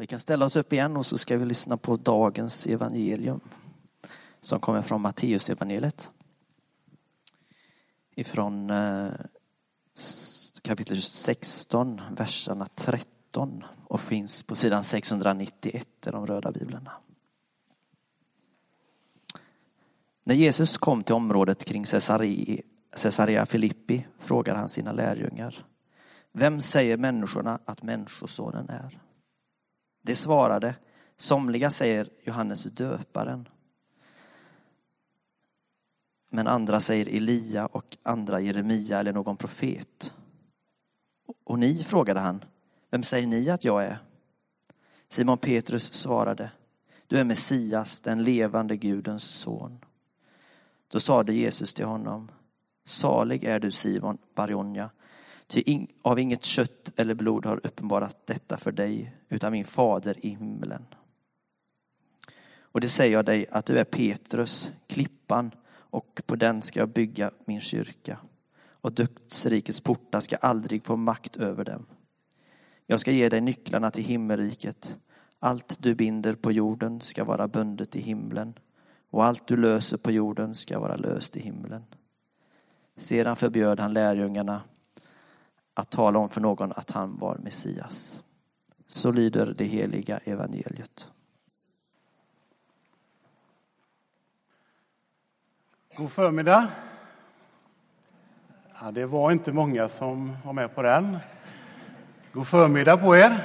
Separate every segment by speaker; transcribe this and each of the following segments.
Speaker 1: Vi kan ställa oss upp igen och så ska vi lyssna på dagens evangelium som kommer från Matteus evangeliet. Ifrån eh, kapitel 16, verserna 13 och finns på sidan 691 i de röda biblarna. När Jesus kom till området kring Caesarea Filippi frågade han sina lärjungar. Vem säger människorna att Människosonen är? Det svarade, somliga säger Johannes döparen. Men andra säger Elia och andra Jeremia eller någon profet. Och ni, frågade han, vem säger ni att jag är? Simon Petrus svarade, du är Messias, den levande Gudens son. Då sade Jesus till honom, salig är du Simon Barjonja, Ty av inget kött eller blod har uppenbarat detta för dig, utan min fader i himlen. Och det säger jag dig att du är Petrus, klippan, och på den ska jag bygga min kyrka. Och dödsrikets portar ska aldrig få makt över dem. Jag ska ge dig nycklarna till himmelriket. Allt du binder på jorden ska vara bundet i himlen och allt du löser på jorden ska vara löst i himlen. Sedan förbjöd han lärjungarna att tala om för någon att han var Messias. Så lyder det heliga evangeliet.
Speaker 2: God förmiddag. Ja, det var inte många som var med på den. God förmiddag på er.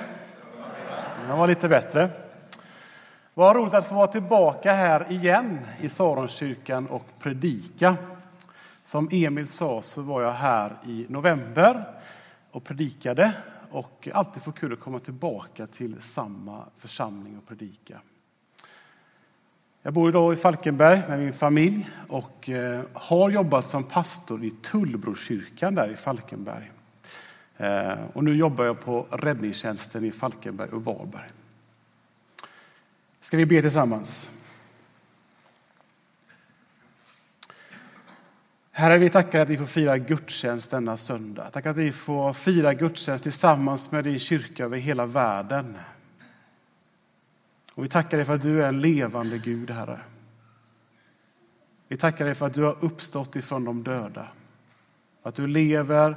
Speaker 2: Den var lite bättre. Vad roligt att få vara tillbaka här igen i Saronkyrkan och predika. Som Emil sa så var jag här i november och predikade och alltid får kul att komma tillbaka till samma församling och predika. Jag bor idag i Falkenberg med min familj och eh, har jobbat som pastor i Tullbrokyrkan där i Falkenberg. Eh, och nu jobbar jag på räddningstjänsten i Falkenberg och Varberg. Ska vi be tillsammans? Herre, vi tackar att vi får fira gudstjänst denna söndag. Tack att vi får fira gudstjänst tillsammans med din kyrka över hela världen. Och vi tackar dig för att du är en levande Gud, Herre. Vi tackar dig för att du har uppstått ifrån de döda. Att du lever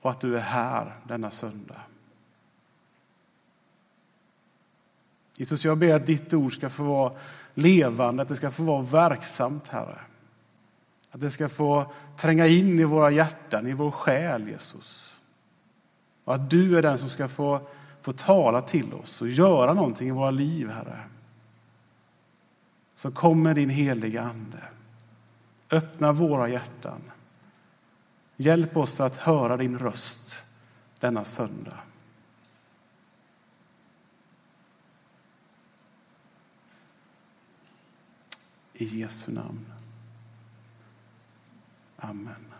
Speaker 2: och att du är här denna söndag. Jesus, jag ber att ditt ord ska få vara levande, att det ska få vara verksamt, Herre. Att det ska få tränga in i våra hjärtan, i vår själ, Jesus. Och att du är den som ska få, få tala till oss och göra någonting i våra liv, Herre. Så kom med din heliga Ande. Öppna våra hjärtan. Hjälp oss att höra din röst denna söndag. I Jesu namn. Amen.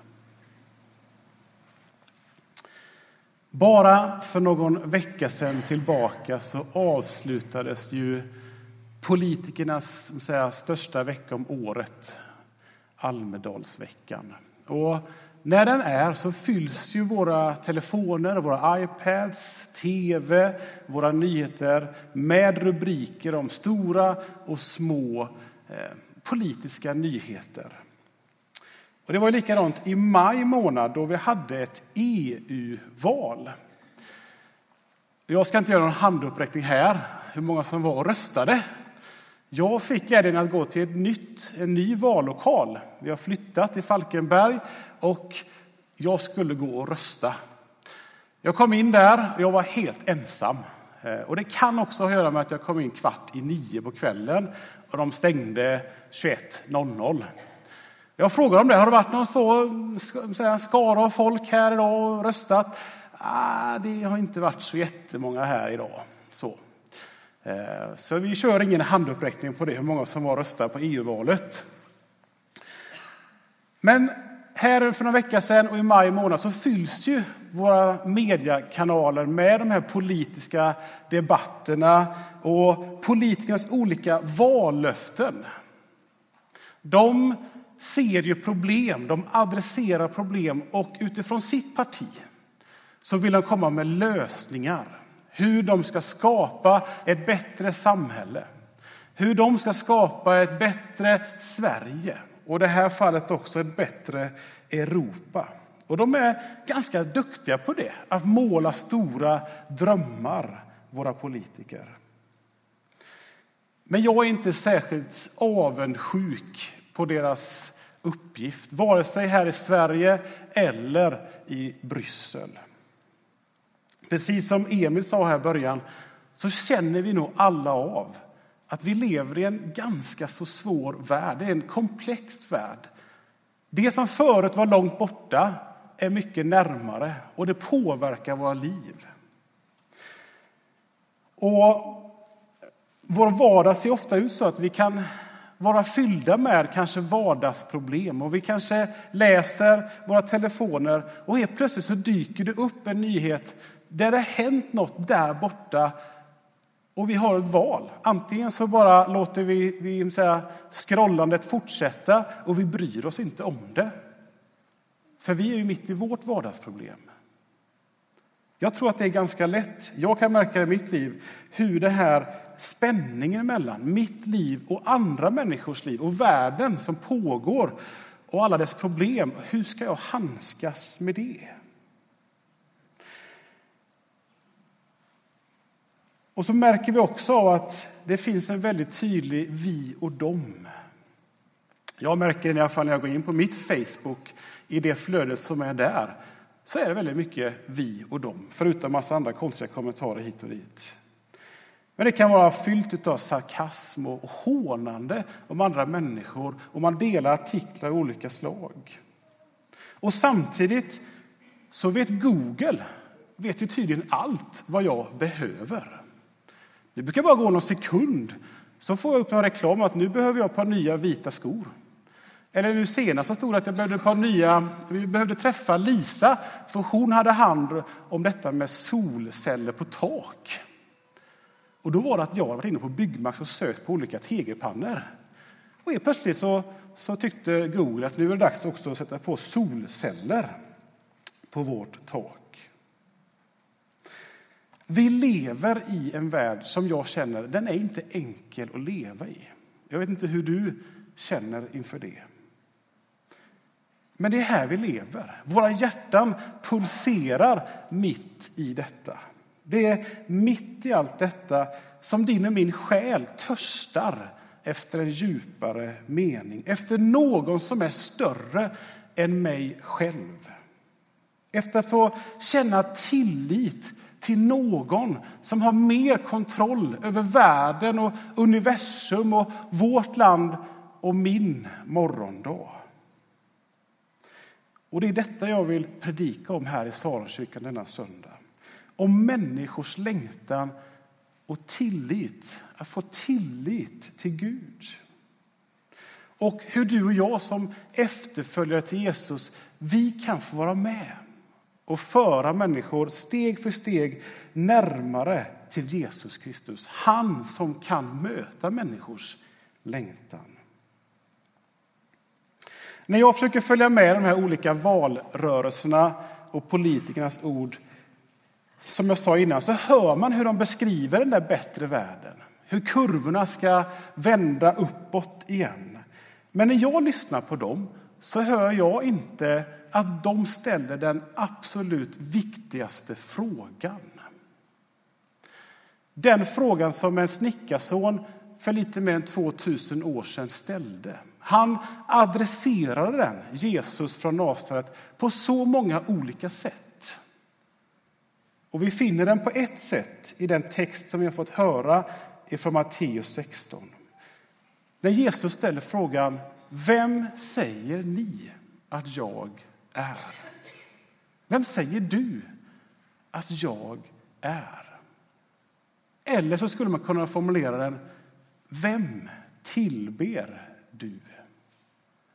Speaker 2: Bara för någon vecka sedan tillbaka så avslutades ju politikernas säga, största vecka om året, Almedalsveckan. Och när den är så fylls ju våra telefoner, våra iPads, tv, våra nyheter med rubriker om stora och små eh, politiska nyheter. Och det var likadant i maj månad då vi hade ett EU-val. Jag ska inte göra någon handuppräckning här, hur många som var och röstade. Jag fick glädjen att gå till ett nytt, en ny vallokal. Vi har flyttat till Falkenberg och jag skulle gå och rösta. Jag kom in där och jag var helt ensam. Eh, och det kan också ha att göra med att jag kom in kvart i nio på kvällen och de stängde 21.00. Jag frågade om det. Har det varit någon så skara av folk här idag och röstat? Ah, det har inte varit så jättemånga här idag. Så. Eh, så vi kör ingen handuppräckning på det, hur många som var röstat på EU-valet. Men här för några veckor sedan och i maj månad så fylls ju våra mediekanaler med de här politiska debatterna och politikernas olika vallöften. De ser ju problem, de adresserar problem och utifrån sitt parti så vill de komma med lösningar. hur de ska skapa ett bättre samhälle, hur de ska skapa ett bättre Sverige och i det här fallet också ett bättre Europa. Och de är ganska duktiga på det, att måla stora drömmar, våra politiker. Men jag är inte särskilt avundsjuk på deras uppgift, vare sig här i Sverige eller i Bryssel. Precis som Emil sa här i början så känner vi nog alla av att vi lever i en ganska så svår värld. Det är en komplex värld. Det som förut var långt borta är mycket närmare och det påverkar våra liv. Och vår vardag ser ofta ut så att vi kan vara fyllda med kanske vardagsproblem och vi kanske läser våra telefoner och helt plötsligt så dyker det upp en nyhet där det hänt något där borta och vi har ett val. Antingen så bara låter vi, vi säga, scrollandet fortsätta och vi bryr oss inte om det. För vi är ju mitt i vårt vardagsproblem. Jag tror att det är ganska lätt, jag kan märka i mitt liv, hur det här spänningen mellan mitt liv och andra människors liv och världen som pågår och alla dess problem, hur ska jag handskas med det? Och så märker vi också att det finns en väldigt tydlig vi och dem. Jag märker i alla fall när jag går in på mitt Facebook, i det flödet som är där, så är det väldigt mycket vi och dem, förutom massa andra konstiga kommentarer hit och dit. Men det kan vara fyllt av sarkasm och hånande om andra människor och man delar artiklar av olika slag. Och samtidigt så vet Google vet ju tydligen allt vad jag behöver. Det brukar bara gå någon sekund så får jag upp en reklam att nu behöver jag ett par nya vita skor. Eller nu senast så stod det att jag behövde ett par nya, vi behövde träffa Lisa för hon hade hand om detta med solceller på tak. Och då var det att jag varit inne på Byggmax och sökt på olika tegelpannor. Och helt plötsligt så, så tyckte Google att nu är det dags också att sätta på solceller på vårt tak. Vi lever i en värld som jag känner, den är inte enkel att leva i. Jag vet inte hur du känner inför det. Men det är här vi lever. Våra hjärtan pulserar mitt i detta. Det är mitt i allt detta som din och min själ törstar efter en djupare mening, efter någon som är större än mig själv. Efter att få känna tillit till någon som har mer kontroll över världen och universum och vårt land och min morgondag. Och det är detta jag vill predika om här i Saronkyrkan denna söndag. Om människors längtan och tillit, att få tillit till Gud. Och hur du och jag som efterföljare till Jesus, vi kan få vara med och föra människor steg för steg närmare till Jesus Kristus. Han som kan möta människors längtan. När jag försöker följa med de här olika valrörelserna och politikernas ord, som jag sa innan, så hör man hur de beskriver den där bättre världen. Hur kurvorna ska vända uppåt igen. Men när jag lyssnar på dem så hör jag inte att de ställer den absolut viktigaste frågan. Den frågan som en snickarson för lite mer än 2000 år sedan ställde. Han adresserade den, Jesus från Nasaret, på så många olika sätt. Och vi finner den på ett sätt i den text som vi har fått höra från Matteus 16. När Jesus ställer frågan, vem säger ni att jag är? Vem säger du att jag är? Eller så skulle man kunna formulera den, vem tillber du?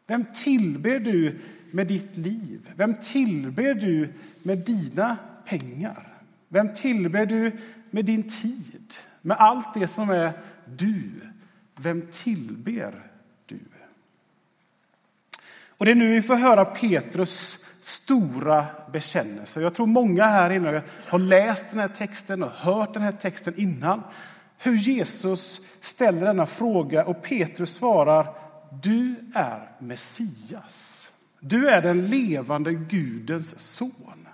Speaker 2: Vem tillber du med ditt liv? Vem tillber du med dina pengar? Vem tillber du med din tid? Med allt det som är du. Vem tillber du? Och det är nu vi får höra Petrus stora bekännelse. Jag tror många här inne har läst den här texten och hört den här texten innan. Hur Jesus ställer denna fråga och Petrus svarar, du är Messias. Du är den levande Gudens son.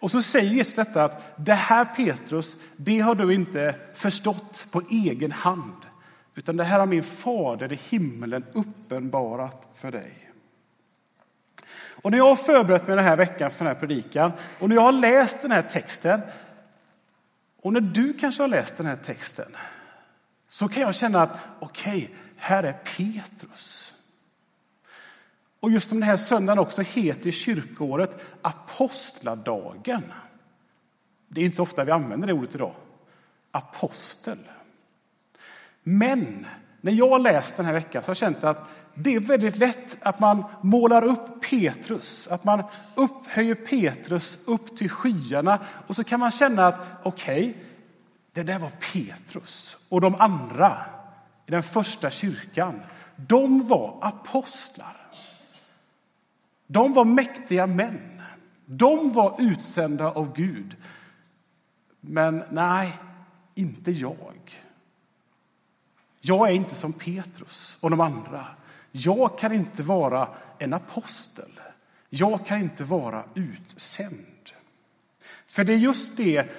Speaker 2: Och så säger Jesus detta att det här Petrus, det har du inte förstått på egen hand. Utan det här har min fader i himmelen uppenbarat för dig. Och när jag har förberett mig den här veckan för den här predikan och när jag har läst den här texten och när du kanske har läst den här texten så kan jag känna att okej, okay, här är Petrus. Och just den här söndagen också heter kyrkoåret apostladagen. Det är inte ofta vi använder det ordet idag. Apostel. Men när jag har läst den här veckan så har jag känt att det är väldigt lätt att man målar upp Petrus, att man upphöjer Petrus upp till skyarna och så kan man känna att okej, okay, det där var Petrus och de andra i den första kyrkan, de var apostlar. De var mäktiga män. De var utsända av Gud. Men nej, inte jag. Jag är inte som Petrus och de andra. Jag kan inte vara en apostel. Jag kan inte vara utsänd. För det är just det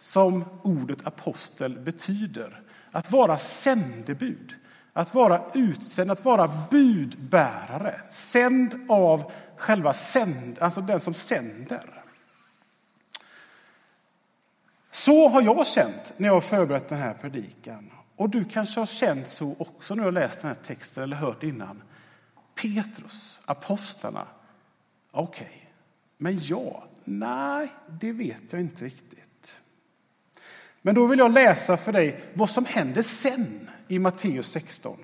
Speaker 2: som ordet apostel betyder. Att vara sändebud, att vara utsänd, att vara budbärare. Sänd av själva sänd, alltså den som sänder. Så har jag känt när jag har förberett den här predikan. Och du kanske har känt så också när du har läst den här texten eller hört innan. Petrus, apostlarna, okej. Okay. Men jag, nej, det vet jag inte riktigt. Men då vill jag läsa för dig vad som händer sen i Matteus 16.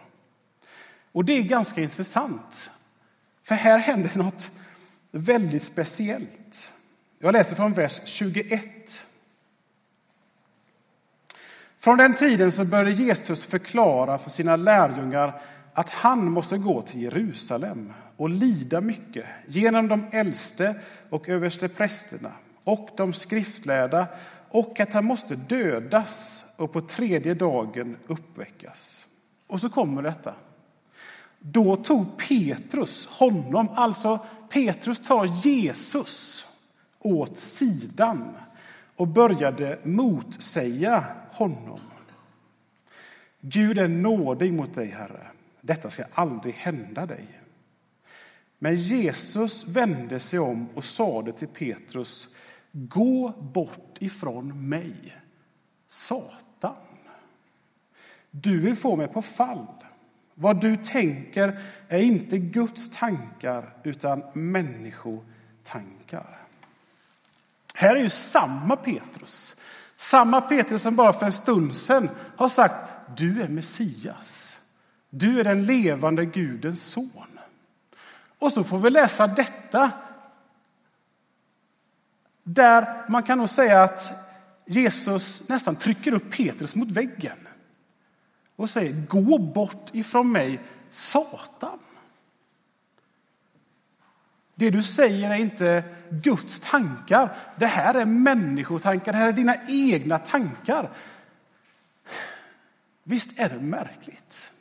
Speaker 2: Och det är ganska intressant. För här händer något väldigt speciellt. Jag läser från vers 21. Från den tiden så började Jesus förklara för sina lärjungar att han måste gå till Jerusalem och lida mycket genom de äldste och översteprästerna och de skriftlärda och att han måste dödas och på tredje dagen uppväckas. Och så kommer detta. Då tog Petrus honom, alltså Petrus tar Jesus åt sidan och började motsäga honom. Gud är nådig mot dig, Herre. Detta ska aldrig hända dig. Men Jesus vände sig om och sade till Petrus, gå bort ifrån mig, Satan. Du vill få mig på fall. Vad du tänker är inte Guds tankar utan människotankar. Här är ju samma Petrus. Samma Petrus som bara för en stund sedan har sagt du är Messias. Du är den levande Gudens son. Och så får vi läsa detta. Där man kan nog säga att Jesus nästan trycker upp Petrus mot väggen och säger gå bort ifrån mig, Satan. Det du säger är inte Guds tankar. Det här är människotankar, det här är dina egna tankar. Visst är det märkligt?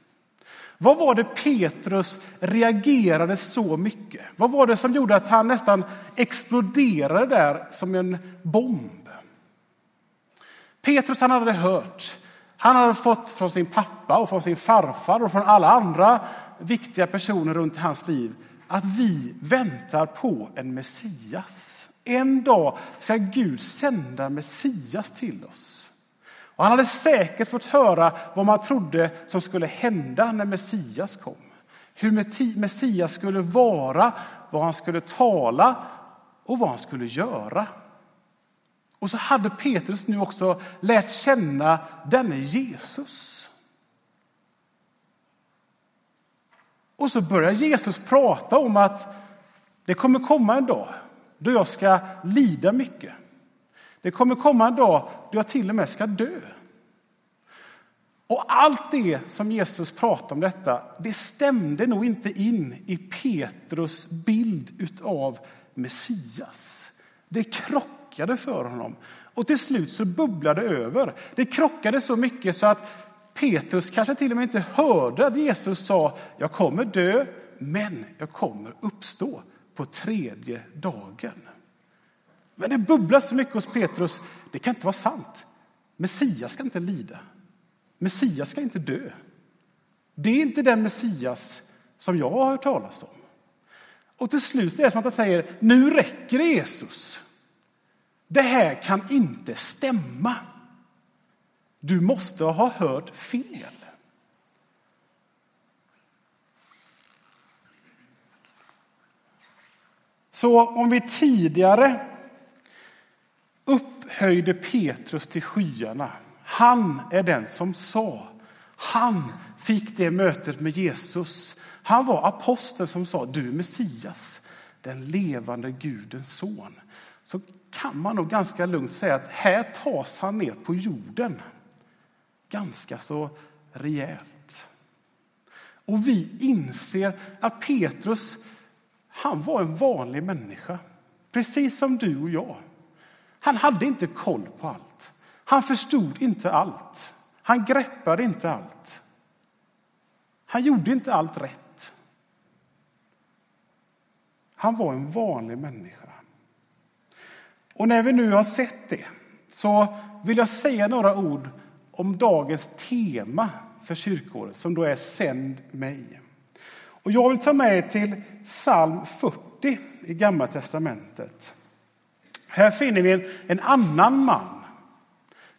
Speaker 2: Vad var det Petrus reagerade så mycket? Vad var det som gjorde att han nästan exploderade där som en bomb? Petrus han hade hört, han hade fått från sin pappa och från sin farfar och från alla andra viktiga personer runt hans liv att vi väntar på en Messias. En dag ska Gud sända Messias till oss. Och han hade säkert fått höra vad man trodde som skulle hända när Messias kom. Hur Messias skulle vara, vad han skulle tala och vad han skulle göra. Och så hade Petrus nu också lärt känna denne Jesus. Och så börjar Jesus prata om att det kommer komma en dag då jag ska lida mycket. Det kommer komma en dag då jag till och med ska dö. Och allt det som Jesus pratade om detta, det stämde nog inte in i Petrus bild av Messias. Det krockade för honom. Och till slut så bubblade det över. Det krockade så mycket så att Petrus kanske till och med inte hörde att Jesus sa, jag kommer dö, men jag kommer uppstå på tredje dagen. Men det bubblar så mycket hos Petrus, det kan inte vara sant. Messias ska inte lida. Messias ska inte dö. Det är inte den Messias som jag har hört talas om. Och till slut är det som att han säger, nu räcker det Jesus. Det här kan inte stämma. Du måste ha hört fel. Så om vi tidigare upphöjde Petrus till skyarna, han är den som sa, han fick det mötet med Jesus. Han var aposteln som sa, du är Messias, den levande Gudens son. Så kan man nog ganska lugnt säga att här tas han ner på jorden. Ganska så rejält. Och vi inser att Petrus, han var en vanlig människa. Precis som du och jag. Han hade inte koll på allt. Han förstod inte allt. Han greppade inte allt. Han gjorde inte allt rätt. Han var en vanlig människa. Och när vi nu har sett det så vill jag säga några ord om dagens tema för kyrkåret som då är Sänd mig. Och jag vill ta med er till psalm 40 i Gamla testamentet. Här finner vi en, en annan man,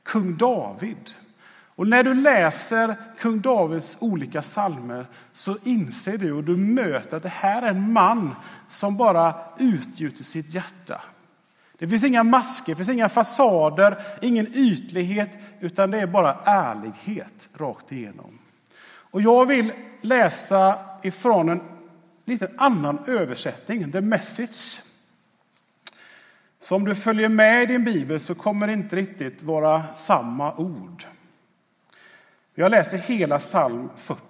Speaker 2: kung David. Och när du läser kung Davids olika salmer så inser du och du möter att det här är en man som bara utgjuter sitt hjärta. Det finns inga masker, det finns inga fasader, ingen ytlighet, utan det är bara ärlighet rakt igenom. Och jag vill läsa ifrån en lite annan översättning, The Message. Så om du följer med i din bibel så kommer det inte riktigt vara samma ord. Jag läser hela psalm 40.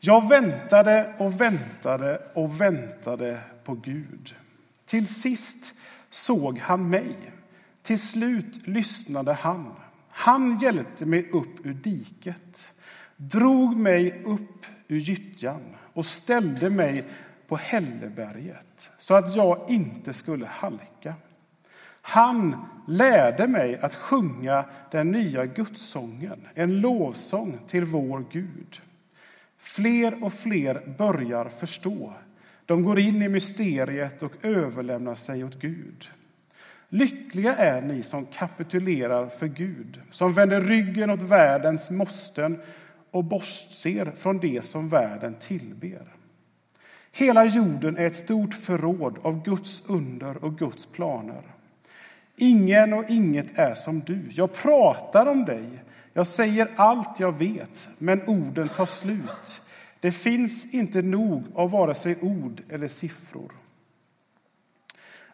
Speaker 2: Jag väntade och väntade och väntade på Gud. Till sist såg han mig. Till slut lyssnade han. Han hjälpte mig upp ur diket, drog mig upp ur gyttjan och ställde mig på hälleberget så att jag inte skulle halka. Han lärde mig att sjunga den nya gudssången, en lovsång till vår Gud. Fler och fler börjar förstå. De går in i mysteriet och överlämnar sig åt Gud. Lyckliga är ni som kapitulerar för Gud, som vänder ryggen åt världens måsten och bortser från det som världen tillber. Hela jorden är ett stort förråd av Guds under och Guds planer. Ingen och inget är som du. Jag pratar om dig. Jag säger allt jag vet, men orden tar slut. Det finns inte nog av vare sig ord eller siffror.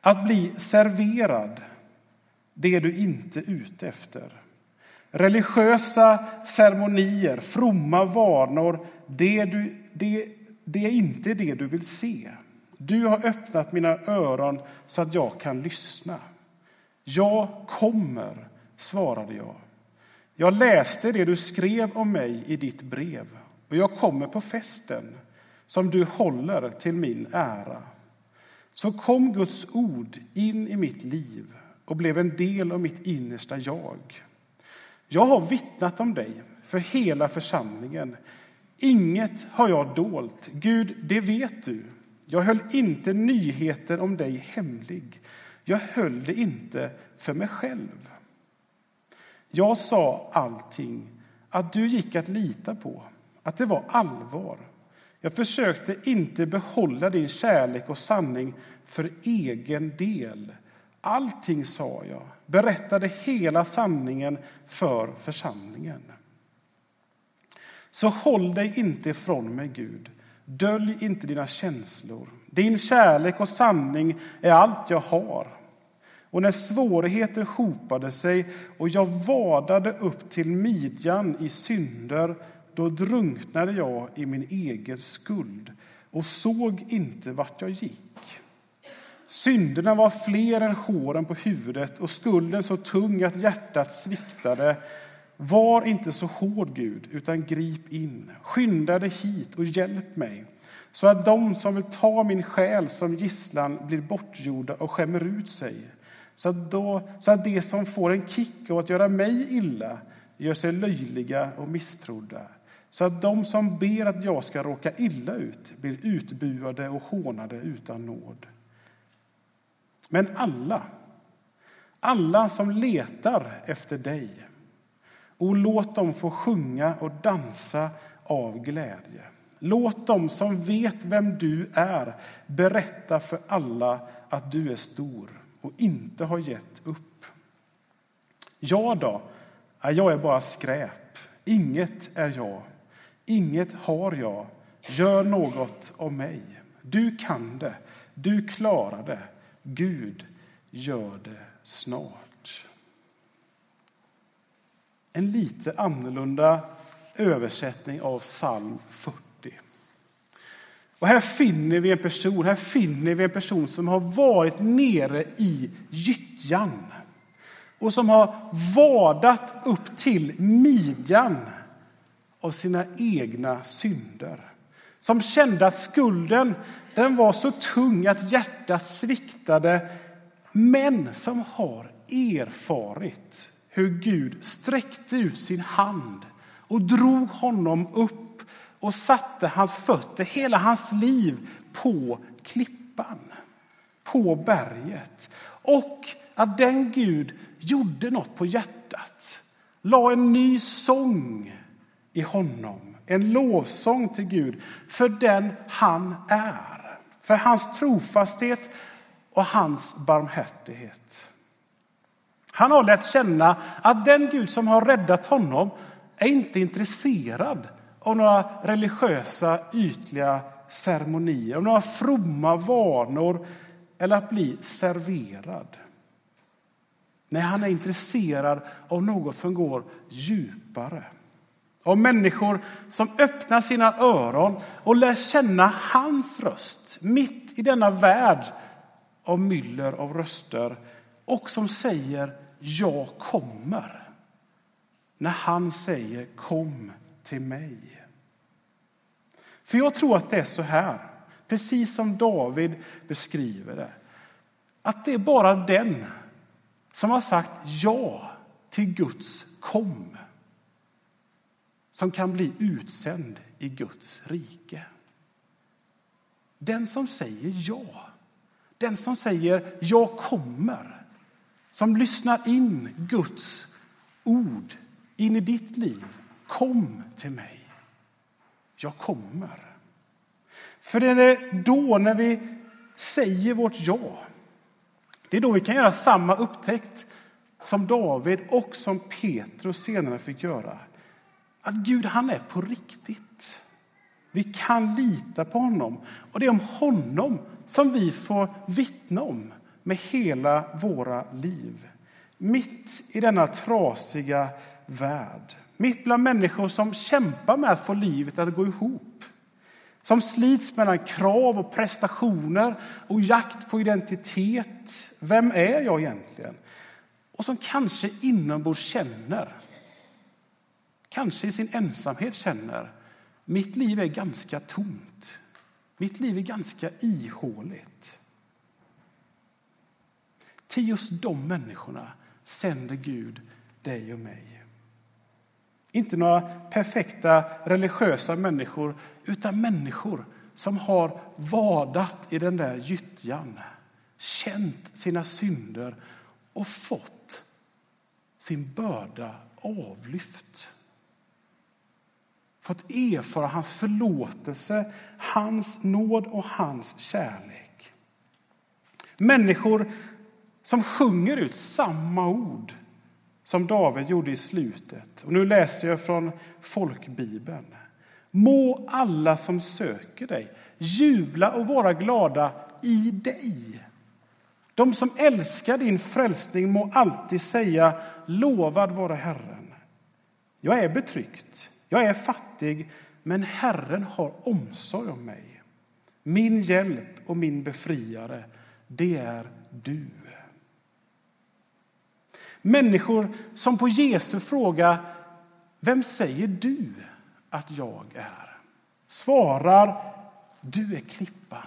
Speaker 2: Att bli serverad, det är du inte ute efter. Religiösa ceremonier, fromma vanor, det, du, det, det är inte det du vill se. Du har öppnat mina öron så att jag kan lyssna. Jag kommer, svarade jag. Jag läste det du skrev om mig i ditt brev och jag kommer på festen som du håller till min ära. Så kom Guds ord in i mitt liv och blev en del av mitt innersta jag. Jag har vittnat om dig för hela församlingen. Inget har jag dolt. Gud, det vet du. Jag höll inte nyheter om dig hemlig. Jag höll det inte för mig själv. Jag sa allting att du gick att lita på, att det var allvar. Jag försökte inte behålla din kärlek och sanning för egen del. Allting sa jag, berättade hela sanningen för församlingen. Så håll dig inte ifrån mig, Gud. Dölj inte dina känslor. Din kärlek och sanning är allt jag har. Och när svårigheter hopade sig och jag vadade upp till midjan i synder, då drunknade jag i min egen skuld och såg inte vart jag gick. Synderna var fler än håren på huvudet och skulden så tung att hjärtat sviktade. Var inte så hård, Gud, utan grip in. Skynda dig hit och hjälp mig så att de som vill ta min själ som gisslan blir bortgjorda och skämmer ut sig. Så att, då, så att de som får en kick av att göra mig illa gör sig löjliga och misstrodda. Så att de som ber att jag ska råka illa ut blir utbuade och hånade utan nåd. Men alla, alla som letar efter dig, och låt dem få sjunga och dansa av glädje. Låt dem som vet vem du är berätta för alla att du är stor och inte har gett upp. Jag då? Jag är bara skräp. Inget är jag. Inget har jag. Gör något av mig. Du kan det. Du klarar det. Gud, gör det snart. En lite annorlunda översättning av psalm 40. Och här finner vi en person, här finner vi en person som har varit nere i gyttjan och som har vadat upp till midjan av sina egna synder. Som kände att skulden den var så tung att hjärtat sviktade men som har erfarit hur Gud sträckte ut sin hand och drog honom upp och satte hans fötter, hela hans liv, på klippan, på berget. Och att den Gud gjorde något på hjärtat, la en ny sång i honom. En lovsång till Gud för den han är. För hans trofasthet och hans barmhärtighet. Han har lärt känna att den Gud som har räddat honom är inte intresserad av några religiösa ytliga ceremonier, av några fromma vanor eller att bli serverad. Nej, han är intresserad av något som går djupare. Av människor som öppnar sina öron och lär känna hans röst mitt i denna värld av myller av röster och som säger jag kommer. När han säger kom till mig. För jag tror att det är så här, precis som David beskriver det. Att det är bara den som har sagt ja till Guds kom som kan bli utsänd i Guds rike. Den som säger ja, den som säger jag kommer, som lyssnar in Guds ord in i ditt liv. Kom till mig jag kommer. För det är då, när vi säger vårt ja, det är då vi kan göra samma upptäckt som David och som Petrus senare fick göra. Att Gud, han är på riktigt. Vi kan lita på honom. Och det är om honom som vi får vittna om med hela våra liv. Mitt i denna trasiga värld. Mitt bland människor som kämpar med att få livet att gå ihop. Som slits mellan krav och prestationer och jakt på identitet. Vem är jag egentligen? Och som kanske inombords känner, kanske i sin ensamhet känner, mitt liv är ganska tomt. Mitt liv är ganska ihåligt. Till just de människorna sänder Gud dig och mig. Inte några perfekta religiösa människor, utan människor som har vadat i den där gyttjan, känt sina synder och fått sin börda avlyft. Fått erfara hans förlåtelse, hans nåd och hans kärlek. Människor som sjunger ut samma ord som David gjorde i slutet. Och nu läser jag från folkbibeln. Må alla som söker dig jubla och vara glada i dig. De som älskar din frälsning må alltid säga lovad vare Herren. Jag är betryckt, jag är fattig, men Herren har omsorg om mig. Min hjälp och min befriare, det är du. Människor som på Jesu fråga Vem säger du att jag är? svarar Du är klippan.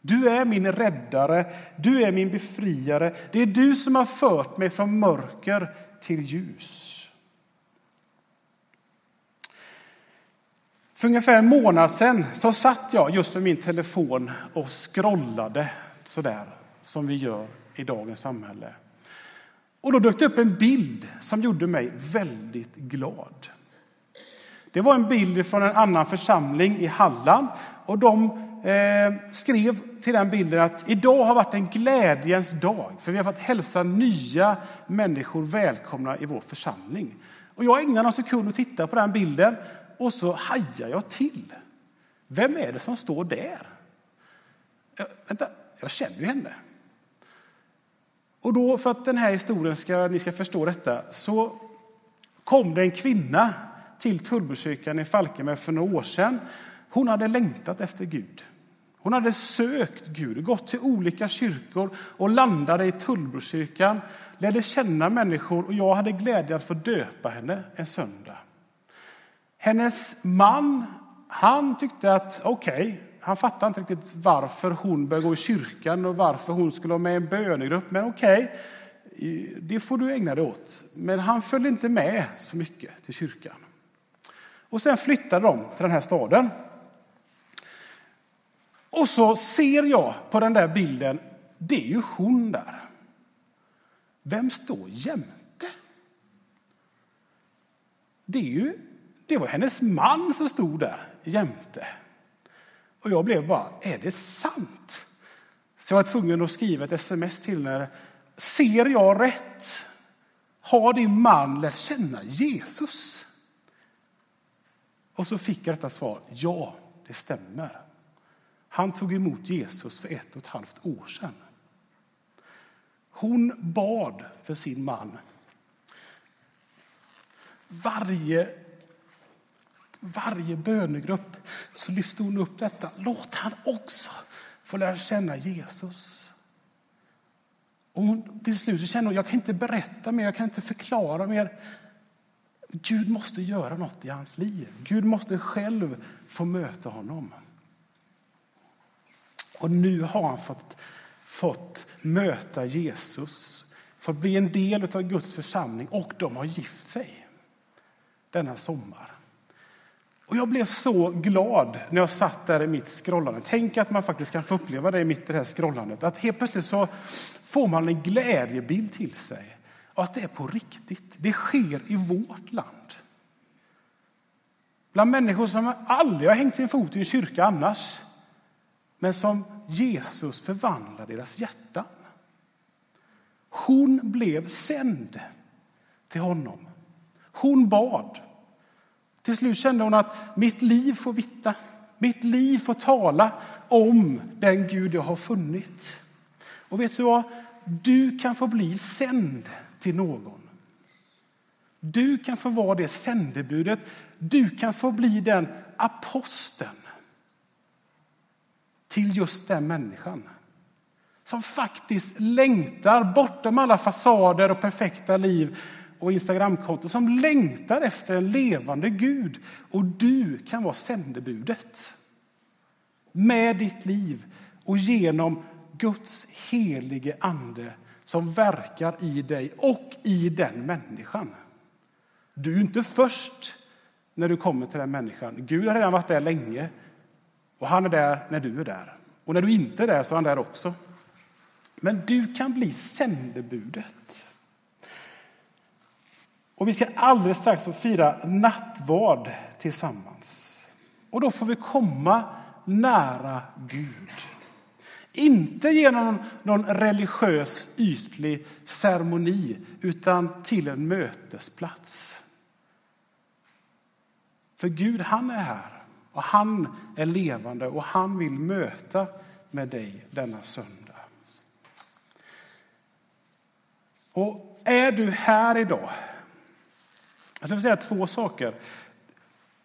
Speaker 2: Du är min räddare, du är min befriare. Det är du som har fört mig från mörker till ljus. För ungefär en månad sedan så satt jag just med min telefon och scrollade sådär som vi gör i dagens samhälle. Och då dök det upp en bild som gjorde mig väldigt glad. Det var en bild från en annan församling i Halland och de eh, skrev till den bilden att idag har varit en glädjens dag för vi har fått hälsa nya människor välkomna i vår församling. Och jag ägnade någon sekund att titta på den bilden och så hajar jag till. Vem är det som står där? Jag, vänta, jag känner ju henne. Och då, för att den här historien ska, ni ska förstå detta, så kom det en kvinna till Tullbrokyrkan i Falkenberg för några år sedan. Hon hade längtat efter Gud. Hon hade sökt Gud, gått till olika kyrkor och landade i Tullbrokyrkan, lärde känna människor och jag hade glädjen att få döpa henne en söndag. Hennes man, han tyckte att okej, okay, han fattade inte riktigt varför hon började gå i kyrkan och varför hon skulle vara med i en bönegrupp. Men okej, okay, det får du ägna dig åt. Men han följde inte med så mycket till kyrkan. Och sen flyttade de till den här staden. Och så ser jag på den där bilden, det är ju hon där. Vem står jämte? Det är ju det var hennes man som stod där jämte. Och jag blev bara, är det sant? Så jag var tvungen att skriva ett sms till henne. Ser jag rätt? Har din man lärt känna Jesus? Och så fick jag detta svar. Ja, det stämmer. Han tog emot Jesus för ett och ett halvt år sedan. Hon bad för sin man. Varje varje bönegrupp så lyfte hon upp detta. Låt han också få lära känna Jesus. Och hon, till slut så känner hon, jag kan inte berätta mer, jag kan inte förklara mer. Gud måste göra något i hans liv. Gud måste själv få möta honom. Och nu har han fått, fått möta Jesus, fått bli en del av Guds församling och de har gift sig denna sommar. Och jag blev så glad när jag satt där i mitt scrollande. Tänk att man faktiskt kan få uppleva det mitt i det här scrollandet. Att helt plötsligt så får man en glädjebild till sig. Och att det är på riktigt. Det sker i vårt land. Bland människor som aldrig har hängt sin fot i en kyrka annars. Men som Jesus förvandlar deras hjärtan. Hon blev sänd till honom. Hon bad. Till slut kände hon att mitt liv får vittna. Mitt liv får tala om den Gud jag har funnit. Och vet du vad? Du kan få bli sänd till någon. Du kan få vara det sändebudet. Du kan få bli den aposteln till just den människan som faktiskt längtar bortom alla fasader och perfekta liv och Instagramkonto som längtar efter en levande Gud. Och du kan vara sändebudet med ditt liv och genom Guds helige ande som verkar i dig och i den människan. Du är inte först när du kommer till den människan. Gud har redan varit där länge och han är där när du är där. Och när du inte är där så är han där också. Men du kan bli sändebudet. Och vi ska alldeles strax få fira nattvard tillsammans. Och då får vi komma nära Gud. Inte genom någon religiös ytlig ceremoni, utan till en mötesplats. För Gud, han är här och han är levande och han vill möta med dig denna söndag. Och är du här idag? Jag vill säga två saker.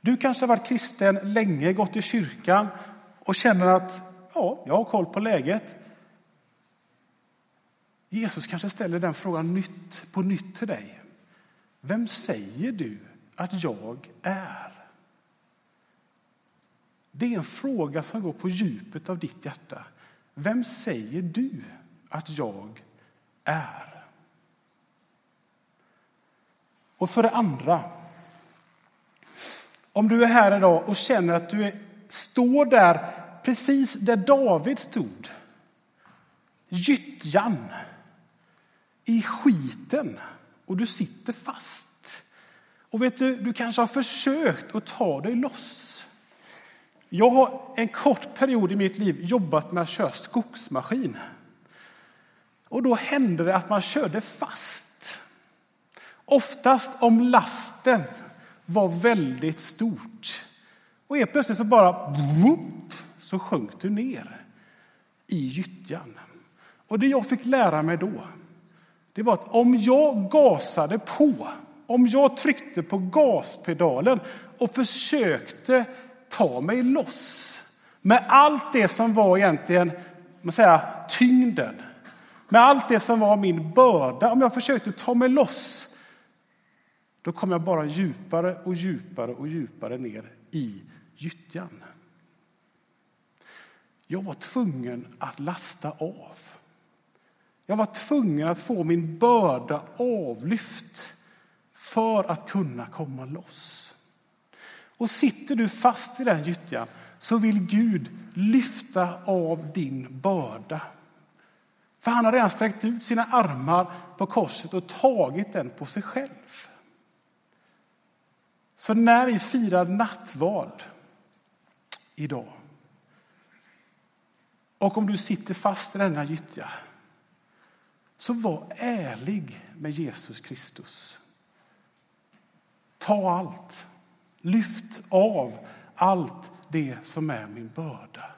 Speaker 2: Du kanske har varit kristen länge, gått i kyrkan och känner att ja, jag har koll på läget. Jesus kanske ställer den frågan nytt, på nytt till dig. Vem säger du att jag är? Det är en fråga som går på djupet av ditt hjärta. Vem säger du att jag är? Och för det andra, om du är här idag och känner att du är, står där precis där David stod, gyttjan, i skiten och du sitter fast. Och vet du, du kanske har försökt att ta dig loss. Jag har en kort period i mitt liv jobbat med att köra skogsmaskin. Och då hände det att man körde fast. Oftast om lasten var väldigt stort. Och helt plötsligt så bara så sjönk du ner i gyttjan. Och det jag fick lära mig då, det var att om jag gasade på, om jag tryckte på gaspedalen och försökte ta mig loss med allt det som var egentligen man säga, tyngden, med allt det som var min börda, om jag försökte ta mig loss, då kom jag bara djupare och djupare och djupare ner i gyttjan. Jag var tvungen att lasta av. Jag var tvungen att få min börda avlyft för att kunna komma loss. Och sitter du fast i den gyttjan så vill Gud lyfta av din börda. För han har redan sträckt ut sina armar på korset och tagit den på sig själv. Så när vi firar nattvard idag och om du sitter fast i denna gyttja så var ärlig med Jesus Kristus. Ta allt. Lyft av allt det som är min börda.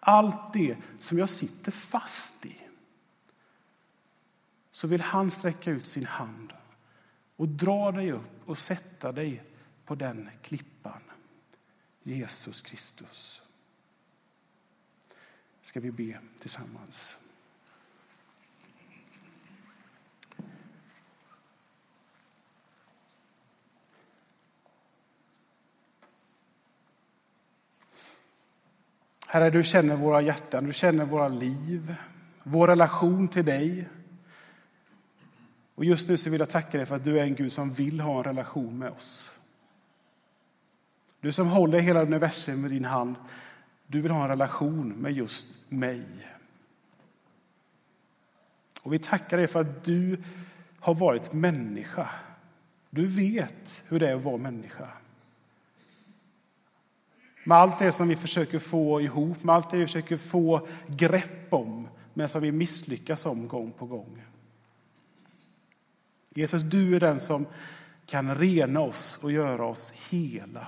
Speaker 2: Allt det som jag sitter fast i. Så vill han sträcka ut sin hand och dra dig upp och sätta dig på den klippan. Jesus Kristus. Ska vi be tillsammans. Herre, du känner våra hjärtan, du känner våra liv, vår relation till dig. Och just nu så vill jag tacka dig för att du är en Gud som vill ha en relation med oss. Du som håller hela universum i din hand, du vill ha en relation med just mig. Och vi tackar dig för att du har varit människa. Du vet hur det är att vara människa. Med allt det som vi försöker få ihop, med allt det vi försöker få grepp om, men som vi misslyckas om gång på gång. Jesus, du är den som kan rena oss och göra oss hela.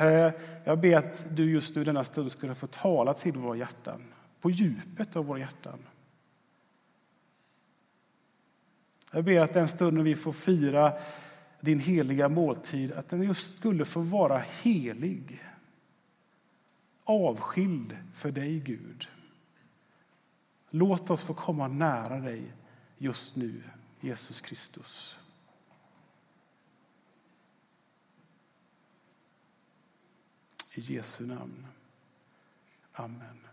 Speaker 2: Herre, jag ber att du just nu denna stund skulle få tala till våra hjärtan, på djupet av våra hjärtan. Jag ber att den stunden vi får fira din heliga måltid, att den just skulle få vara helig. Avskild för dig, Gud. Låt oss få komma nära dig just nu, Jesus Kristus. I Jesu namn. Amen.